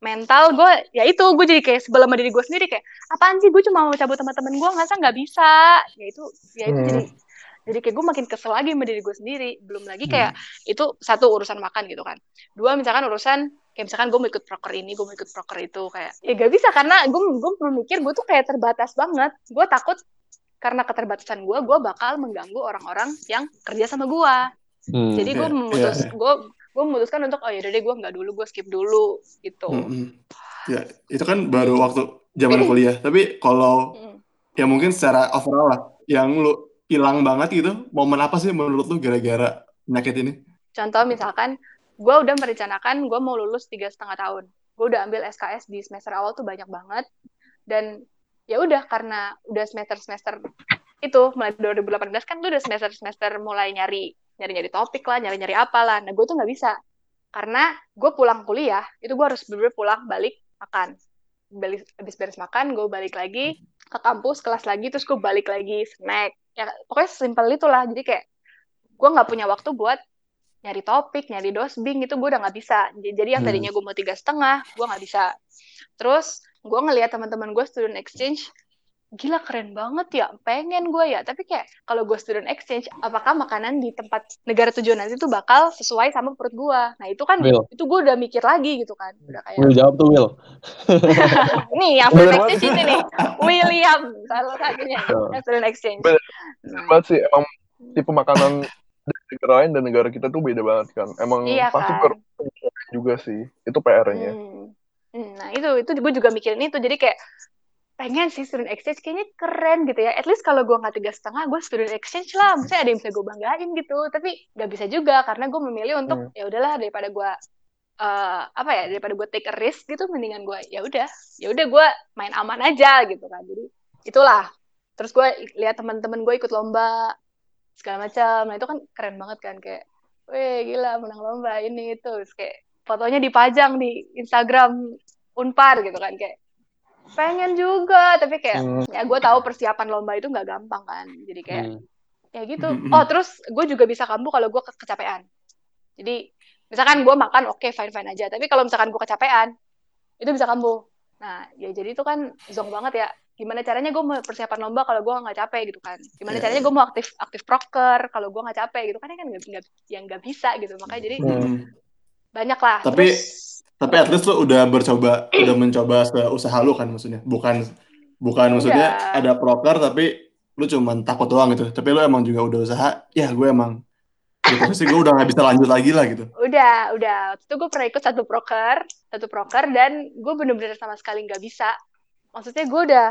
mental gue ya itu gue jadi kayak sebelum diri gue sendiri kayak apaan sih gue cuma mau cabut sama temen gue nggak nggak bisa? Ya itu ya itu hmm. jadi jadi kayak gue makin kesel lagi sama diri gue sendiri. Belum lagi kayak hmm. itu satu urusan makan gitu kan. Dua misalkan urusan kayak misalkan gue mau ikut proker ini gue mau ikut proker itu kayak ya gak bisa karena gue gue memikir gue tuh kayak terbatas banget. Gue takut karena keterbatasan gue gue bakal mengganggu orang-orang yang kerja sama gue hmm, jadi gue yeah, memutus yeah. gue gue memutuskan untuk oh ya deh gue nggak dulu gue skip dulu gitu. Hmm, hmm. ya itu kan baru waktu zaman kuliah. Tapi kalau hmm. ya mungkin secara overall lah yang lu hilang banget gitu momen apa sih menurut lu gara-gara penyakit ini? Contoh misalkan gue udah merencanakan gue mau lulus tiga setengah tahun. Gue udah ambil SKS di semester awal tuh banyak banget. Dan ya udah karena udah semester semester itu mulai 2018 kan tuh udah semester semester mulai nyari nyari nyari topik lah nyari nyari apa lah. Nah gue tuh nggak bisa. Karena gue pulang kuliah itu gue harus bener, pulang balik makan. Balik habis beres makan gue balik lagi ke kampus kelas lagi terus gue balik lagi snack. Ya pokoknya simpel itulah. Jadi kayak gue nggak punya waktu buat nyari topik nyari dosbing itu gue udah nggak bisa. Jadi yang hmm. tadinya gue mau tiga setengah gue nggak bisa. Terus gue ngelihat teman-teman gue student exchange gila keren banget ya pengen gue ya. Tapi kayak kalau gue student exchange apakah makanan di tempat negara tujuan nanti tuh bakal sesuai sama perut gue nah itu kan Will. itu gue udah mikir lagi gitu kan. Udah kayak Will jawab tuh Will. Nih yang student exchange ini nih. William salah satunya yang student exchange. Nah. sih emang tipe makanan negara lain dan negara kita tuh beda banget kan emang iya, pasti kan? juga sih itu PR-nya hmm. Hmm, nah itu itu gue juga mikirin itu jadi kayak pengen sih student exchange kayaknya keren gitu ya. At least kalau gue nggak tiga setengah, gue student exchange lah. Misalnya ada yang bisa gue banggain gitu. Tapi nggak bisa juga karena gue memilih untuk hmm. ya udahlah daripada gue uh, apa ya daripada gue take a risk gitu, mendingan gue ya udah ya udah gue main aman aja gitu kan. Jadi itulah. Terus gue lihat teman-teman gue ikut lomba segala macam. Nah itu kan keren banget kan kayak, weh gila menang lomba ini itu. Terus kayak fotonya dipajang di Instagram Unpar gitu kan kayak pengen juga tapi kayak hmm. ya gue tahu persiapan lomba itu nggak gampang kan jadi kayak hmm. ya gitu hmm. oh terus gue juga bisa kambuh kalau gue ke kecapean jadi misalkan gue makan oke okay, fine fine aja tapi kalau misalkan gue kecapean itu bisa kambuh nah ya jadi itu kan zong banget ya gimana caranya gue mau persiapan lomba kalau gue nggak capek gitu kan gimana yeah. caranya gue mau aktif aktif proker kalau gue nggak capek gitu kan ya kan nggak yang nggak bisa gitu makanya jadi hmm. banyak lah tapi terus, tapi at least lo udah bercoba, udah mencoba seusaha lo kan maksudnya. Bukan bukan maksudnya yeah. ada proker tapi lu cuma takut doang gitu. Tapi lu emang juga udah usaha, ya gue emang gitu sih gue udah gak bisa lanjut lagi lah gitu. Udah, udah. Itu gue pernah ikut satu proker, satu proker dan gue bener-bener sama sekali nggak bisa. Maksudnya gue udah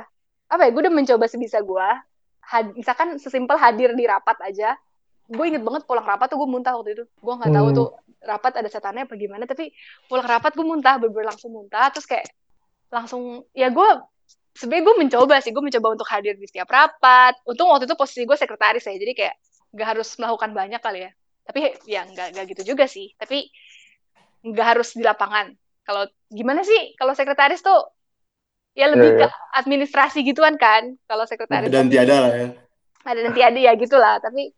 apa ya? Gue udah mencoba sebisa gue. Had, misalkan sesimpel hadir di rapat aja, gue inget banget pulang rapat tuh gue muntah waktu itu. Gue nggak tahu hmm. tuh rapat ada setannya apa gimana tapi pulang rapat gue muntah bener langsung muntah terus kayak langsung ya gue sebenarnya gue mencoba sih gue mencoba untuk hadir di setiap rapat untung waktu itu posisi gue sekretaris ya jadi kayak nggak harus melakukan banyak kali ya tapi ya nggak nggak gitu juga sih tapi nggak harus di lapangan kalau gimana sih kalau sekretaris tuh ya lebih yeah, yeah. ke administrasi gituan kan kalau sekretaris dan tiada lah ya ada dan tiada ya gitulah tapi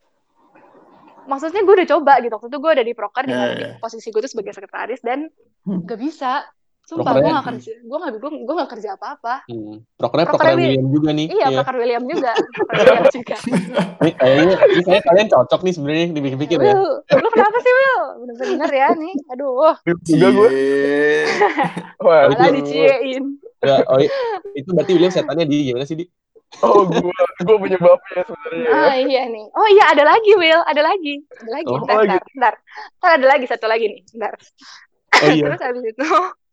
maksudnya gue udah coba gitu waktu itu gue ada di proker yeah, dengan yeah. posisi gue tuh sebagai sekretaris dan hmm. gak bisa Sumpah, gue gak kerja, gue gak, gue, gue gak kerja apa-apa. Hmm. Prokernya proker William juga nih. Iya, proker William juga. William juga. ini kayaknya, ini kayaknya kalian cocok nih sebenarnya dipikir-pikir ya. Lu kenapa sih, Will? Bener-bener ya nih. Aduh. Juga gue. Wah, Malah diciein. Ya, oh, itu berarti William setannya di gimana sih, Di? Oh, gue gue penyebabnya sebenarnya. Oh iya nih. Oh iya ada lagi Will, ada lagi. Ada lagi. Oh, ntar, ntar, ntar, ntar ada lagi satu lagi nih. Ntar. Oh, iya. Terus habis itu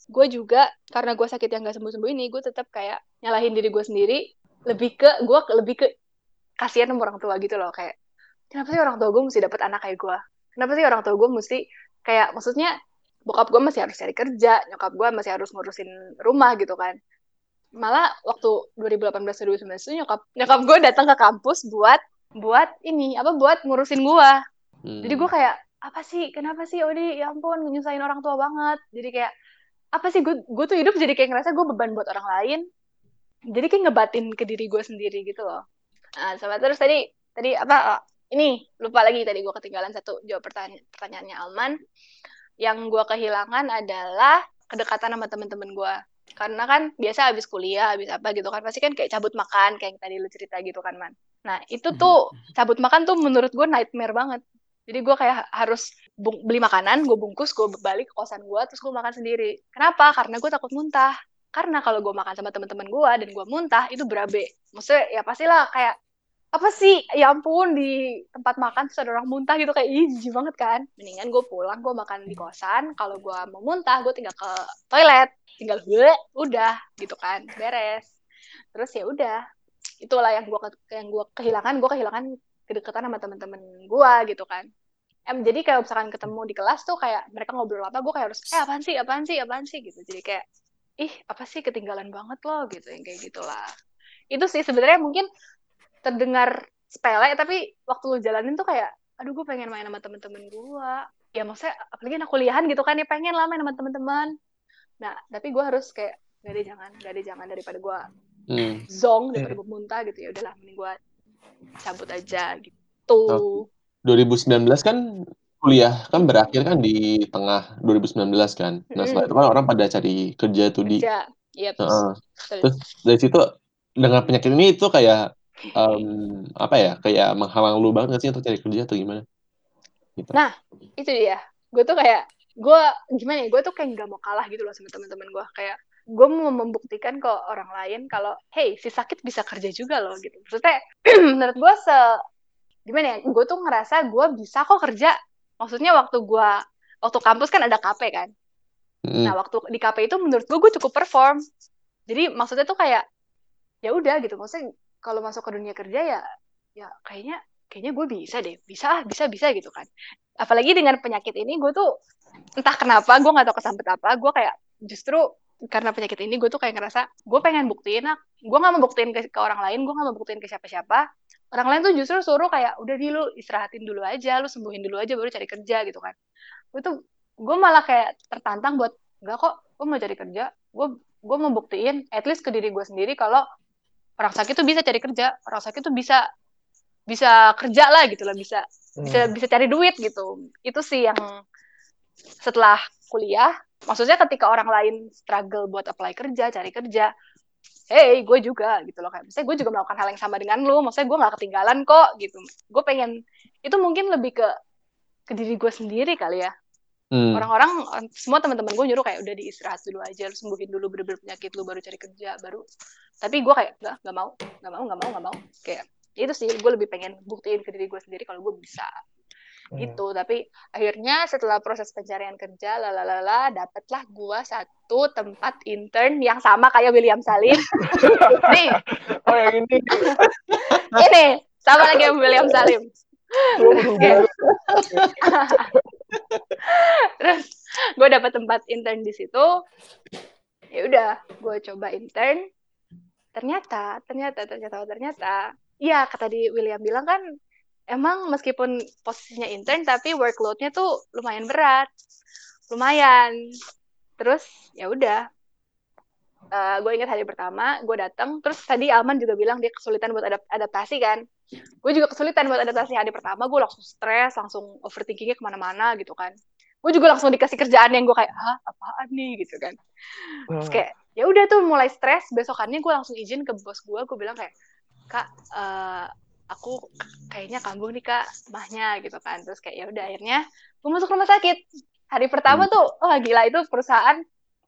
gue juga karena gue sakit yang gak sembuh-sembuh ini, gue tetap kayak nyalahin diri gue sendiri. Lebih ke gue lebih ke kasihan sama orang tua gitu loh kayak kenapa sih orang tua gue mesti dapat anak kayak gue? Kenapa sih orang tua gue mesti kayak maksudnya bokap gue masih harus cari kerja, nyokap gue masih harus ngurusin rumah gitu kan. Malah waktu 2018 2019 itu nyokap nyokap gue datang ke kampus buat buat ini apa buat ngurusin gue hmm. jadi gue kayak apa sih? Kenapa sih Odi? Ya ampun menyusahin orang tua banget. Jadi kayak apa sih? Gue gue tuh hidup jadi kayak ngerasa gue beban buat orang lain. Jadi kayak ngebatin ke diri gue sendiri gitu loh. Nah sama terus tadi tadi apa ini lupa lagi tadi gue ketinggalan satu jawab pertanyaan pertanyaannya Alman yang gue kehilangan adalah kedekatan sama temen-temen gue karena kan biasa habis kuliah habis apa gitu kan pasti kan kayak cabut makan kayak yang tadi lu cerita gitu kan man. Nah itu mhm. tuh cabut makan tuh menurut gue nightmare banget. Jadi gue kayak harus beli makanan gue bungkus gue balik ke kosan gue terus gue makan sendiri. Kenapa? Karena gue takut muntah. Karena kalau gue makan sama teman-teman gue dan gue muntah itu berabe. Maksudnya ya pastilah kayak apa sih? Ya ampun di tempat makan terus ada orang muntah gitu kayak jijik banget kan. Mendingan gue pulang gue makan di kosan. Kalau gue mau muntah gue tinggal ke toilet. Tinggal gue udah gitu kan. Beres. Terus ya udah. Itulah yang gue yang gue kehilangan. Gue kehilangan kedekatan sama teman-teman gue gitu kan. Em jadi kayak misalkan ketemu di kelas tuh kayak mereka ngobrol apa gue kayak harus eh apaan sih? Apaan sih? Apaan sih? Gitu. Jadi kayak ih apa sih? Ketinggalan banget loh gitu yang kayak gitulah. Itu sih sebenarnya mungkin terdengar sepele tapi waktu lu jalanin tuh kayak aduh gue pengen main sama temen-temen gue ya maksudnya apalagi anak kuliahan gitu kan ya pengen lah main sama teman-teman nah tapi gue harus kayak gak ada jangan gak ada jangan daripada gue hmm. zong daripada gue muntah gitu ya udahlah mending gue cabut aja gitu oh. 2019 kan kuliah kan berakhir kan di tengah 2019 kan nah setelah itu kan orang pada cari kerja tuh di kerja. Yep. Uh, terus dari situ dengan penyakit ini itu kayak um, apa ya kayak menghalang lu banget sih untuk cari kerja atau gimana? Gitu. nah itu dia. Gue tuh kayak gue gimana ya gue tuh kayak nggak mau kalah gitu loh sama teman-teman gue kayak gue mau membuktikan ke orang lain kalau hey si sakit bisa kerja juga loh gitu. Maksudnya menurut gue se gimana ya gue tuh ngerasa gue bisa kok kerja. Maksudnya waktu gue waktu kampus kan ada KP kan? Mm. nah waktu di KP itu menurut gue gue cukup perform. Jadi maksudnya tuh kayak ya udah gitu. Maksudnya kalau masuk ke dunia kerja ya ya kayaknya kayaknya gue bisa deh. Bisa ah bisa bisa gitu kan. Apalagi dengan penyakit ini gue tuh entah kenapa gue nggak tahu kesambet apa gue kayak justru karena penyakit ini gue tuh kayak ngerasa gue pengen buktiin ah gue nggak mau buktiin ke, ke orang lain gue nggak mau buktiin ke siapa-siapa. Orang lain tuh justru suruh kayak udah di lu istirahatin dulu aja lu sembuhin dulu aja baru cari kerja gitu kan. Gue tuh gue malah kayak tertantang buat enggak kok gue mau cari kerja gue gue mau buktiin at least ke diri gue sendiri kalau orang sakit tuh bisa cari kerja orang sakit tuh bisa bisa kerja lah gitu lah bisa hmm. bisa bisa cari duit gitu. Itu sih yang setelah kuliah maksudnya ketika orang lain struggle buat apply kerja cari kerja hey gue juga gitu loh kayak misalnya gue juga melakukan hal yang sama dengan lu maksudnya gue gak ketinggalan kok gitu. Gue pengen itu mungkin lebih ke ke diri gue sendiri kali ya Hmm. Orang-orang semua teman-teman gue nyuruh kayak udah diistirahat dulu aja, lu sembuhin dulu bener-bener penyakit lu baru cari kerja baru. Tapi gue kayak nggak nggak mau, nggak mau, nggak mau, nggak mau. Kayak ya itu sih gue lebih pengen buktiin ke diri gue sendiri kalau gue bisa hmm. gitu tapi akhirnya setelah proses pencarian kerja lalalala dapatlah gue satu tempat intern yang sama kayak William Salim nih oh yang ini ini sama lagi yang William Salim terus gue dapat tempat intern di situ. Ya udah gue coba intern. Ternyata ternyata ternyata ternyata. Ya kata di William bilang kan emang meskipun posisinya intern tapi workloadnya tuh lumayan berat. Lumayan. Terus ya udah uh, eh, gue ingat hari pertama gue datang terus tadi Alman juga bilang dia kesulitan buat adap adaptasi kan. Gue juga kesulitan buat adaptasi. Hari pertama gue langsung stres langsung overthinkingnya ke mana-mana gitu kan. Gue juga langsung dikasih kerjaan yang gue kayak ah apaan nih? gitu kan. Terus kayak ya udah tuh mulai stres. Besokannya gue langsung izin ke bos gue gue bilang kayak kak uh, aku kayaknya kambuh nih kak mahnya gitu kan. Terus kayak ya udah akhirnya gue masuk rumah sakit. Hari pertama hmm. tuh oh gila itu perusahaan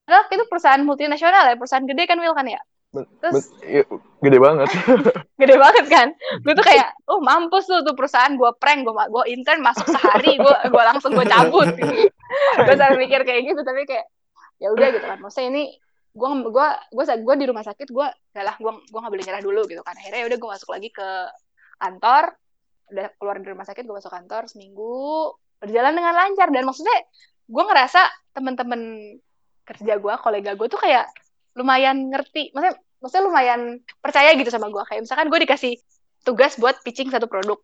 itu perusahaan multinasional ya perusahaan gede kan Will kan ya Terus iya, gede banget. gede banget kan. Gue tuh kayak, oh mampus tuh tuh perusahaan gue prank, gue gue intern masuk sehari, gue gue langsung gue cabut. gue sampai mikir kayak gitu, tapi kayak ya udah gitu kan. Maksudnya ini gue gue gue gue di rumah sakit gue lah gue gue nggak boleh nyerah dulu gitu kan. Akhirnya ya udah gue masuk lagi ke kantor, udah keluar dari rumah sakit gue masuk kantor seminggu berjalan dengan lancar dan maksudnya gue ngerasa temen-temen kerja gue, kolega gue tuh kayak lumayan ngerti, maksudnya maksudnya lumayan percaya gitu sama gue kayak misalkan gue dikasih tugas buat pitching satu produk.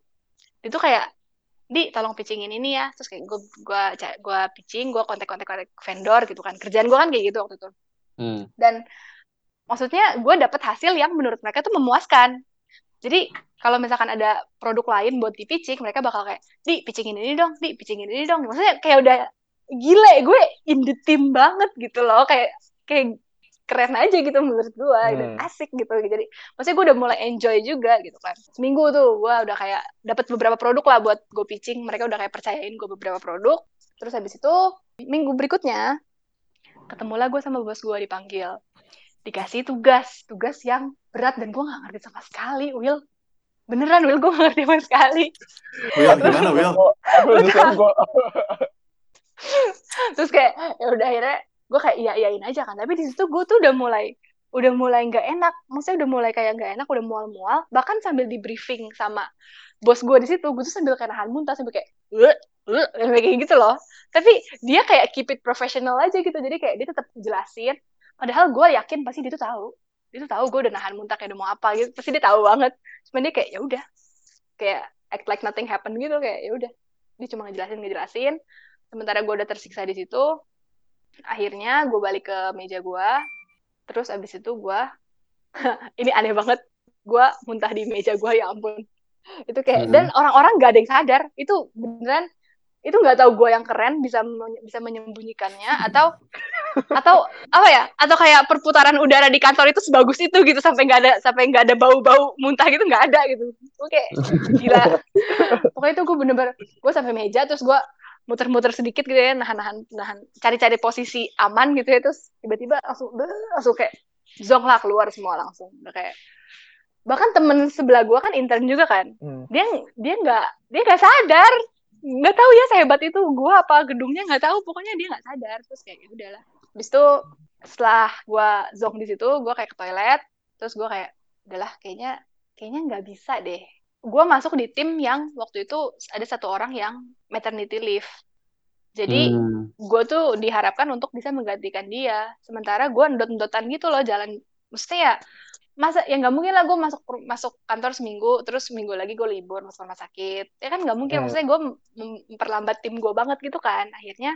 Itu kayak di tolong pitchingin ini ya. Terus kayak gue gue gue pitching gue kontak kontak kontak vendor gitu kan. Kerjaan gue kan kayak gitu waktu itu. Hmm. dan maksudnya gue dapet hasil yang menurut mereka tuh memuaskan. Jadi kalau misalkan ada produk lain buat di pitching mereka bakal kayak di pitchingin ini dong di pitchingin ini dong. Maksudnya kayak udah gile gue in the team banget gitu loh. Kayak kayak keren aja gitu menurut gue hmm. dan asik gitu. Jadi maksudnya gue udah mulai enjoy juga gitu kan. Seminggu tuh gue udah kayak dapat beberapa produk lah buat gue pitching. Mereka udah kayak percayain gue beberapa produk. Terus habis itu minggu berikutnya ketemulah gue sama bos gue dipanggil. Dikasih tugas. Tugas yang berat dan gue nggak ngerti sama sekali Will beneran Will gue gak ngerti sama sekali. Will gimana Will terus kayak ya udah akhirnya gue kayak iya iyain aja kan. Tapi di situ gue tuh udah mulai udah mulai nggak enak. Maksudnya udah mulai kayak nggak enak udah mual-mual. Bahkan sambil di briefing sama bos gue di situ gue tuh sambil kayak nahan muntah sambil kayak uh, uh, kayak gitu loh. Tapi dia kayak keep it professional aja gitu. Jadi kayak dia tetap jelasin. Padahal gue yakin pasti dia tuh tahu. Dia tuh tahu gue udah nahan muntah kayak udah mau apa gitu. Pasti dia tahu banget. Cuma dia kayak ya udah. Kayak act like nothing happen gitu. Kayak ya udah. Dia cuma ngejelasin ngejelasin sementara gue udah tersiksa di situ akhirnya gue balik ke meja gue terus abis itu gue ini aneh banget gue muntah di meja gue ya ampun. Itu kayak mm -hmm. dan orang-orang gak ada yang sadar. Itu beneran itu nggak tahu gue yang keren bisa bisa menyembunyikannya atau atau apa ya atau kayak perputaran udara di kantor itu sebagus itu gitu sampai nggak ada sampai nggak ada bau-bau muntah gitu nggak ada gitu. Oke gila. Pokoknya itu gue bener-bener gue sampai meja terus gue muter-muter sedikit gitu ya nahan-nahan nahan cari-cari posisi aman gitu ya terus tiba-tiba langsung langsung kayak zong lah keluar semua langsung. Udah kayak bahkan temen sebelah gue kan intern juga kan hmm. dia dia nggak dia nggak sadar. Nggak tahu ya sehebat itu gue apa gedungnya nggak tahu. Pokoknya dia nggak sadar terus kayak ya udahlah. Habis itu setelah gue zong di situ gue kayak ke toilet terus gue kayak udahlah kayaknya kayaknya nggak bisa deh gue masuk di tim yang waktu itu ada satu orang yang maternity leave. Jadi hmm. gue tuh diharapkan untuk bisa menggantikan dia. Sementara gue ndot-ndotan gitu loh jalan. Mesti ya masa ya nggak mungkin lah gue masuk masuk kantor seminggu terus seminggu lagi gue libur masuk rumah sakit. Ya kan nggak mungkin hmm. maksudnya gue memperlambat tim gue banget gitu kan. Akhirnya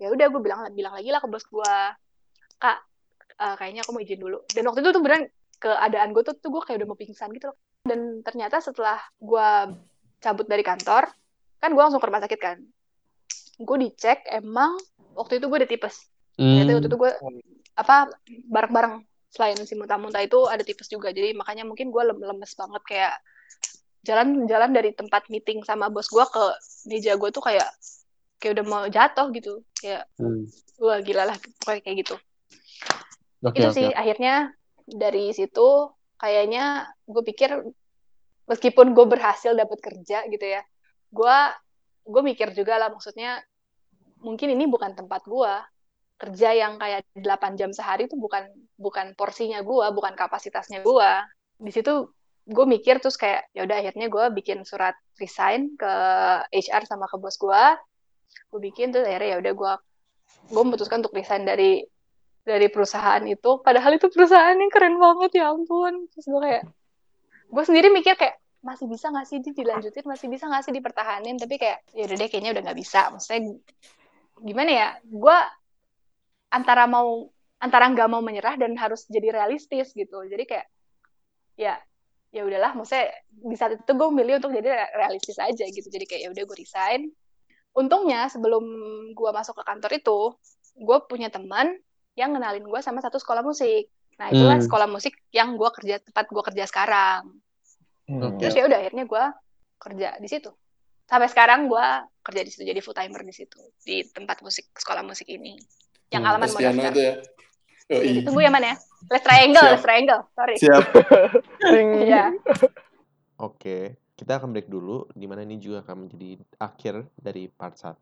ya udah gue bilang bilang lagi lah ke bos gue kak uh, kayaknya aku mau izin dulu. Dan waktu itu tuh beneran keadaan gue tuh tuh gue kayak udah mau pingsan gitu loh dan ternyata setelah gue cabut dari kantor kan gue langsung ke rumah sakit kan gue dicek emang waktu itu gue udah tipes hmm. waktu itu gue apa bareng-bareng selain si muntah-muntah itu ada tipes juga jadi makanya mungkin gue lemes banget kayak jalan-jalan dari tempat meeting sama bos gue ke meja gue tuh kayak kayak udah mau jatuh gitu kayak hmm. wah gila lah kayak kayak gitu okay, itu okay. sih akhirnya dari situ kayaknya gue pikir meskipun gue berhasil dapat kerja gitu ya gue gue mikir juga lah maksudnya mungkin ini bukan tempat gue kerja yang kayak 8 jam sehari itu bukan bukan porsinya gue, bukan kapasitasnya gue. Di situ gue mikir terus kayak ya udah akhirnya gue bikin surat resign ke HR sama ke bos gue. Gue bikin tuh akhirnya ya udah gue gue memutuskan untuk resign dari dari perusahaan itu. Padahal itu perusahaan yang keren banget ya ampun. Terus gue kayak gue sendiri mikir kayak masih bisa nggak sih dilanjutin? Masih bisa nggak sih dipertahanin? Tapi kayak ya udah deh kayaknya udah nggak bisa. Maksudnya gimana ya? Gue antara mau antara nggak mau menyerah dan harus jadi realistis gitu. Jadi kayak ya ya udahlah. Maksudnya di saat itu gue milih untuk jadi realistis aja gitu. Jadi kayak ya udah gue resign. Untungnya sebelum gue masuk ke kantor itu gue punya teman yang kenalin gue sama satu sekolah musik nah itulah hmm. sekolah musik yang gue kerja tempat gue kerja sekarang hmm. terus ya udah akhirnya gue kerja di situ sampai sekarang gue kerja di situ jadi full timer di situ di tempat musik sekolah musik ini yang hmm, alaman modal itu ya. Oh, iya. Tunggu ya mana ya? Let's triangle, Siap. let's triangle. Sorry. Siap. Iya. Oke, kita akan break dulu. Di mana ini juga akan menjadi akhir dari part 1.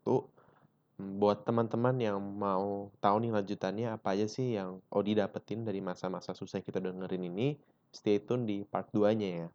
Buat teman-teman yang mau tahu nih lanjutannya apa aja sih yang Odi dapetin dari masa-masa susah kita dengerin ini, stay tune di part 2-nya ya.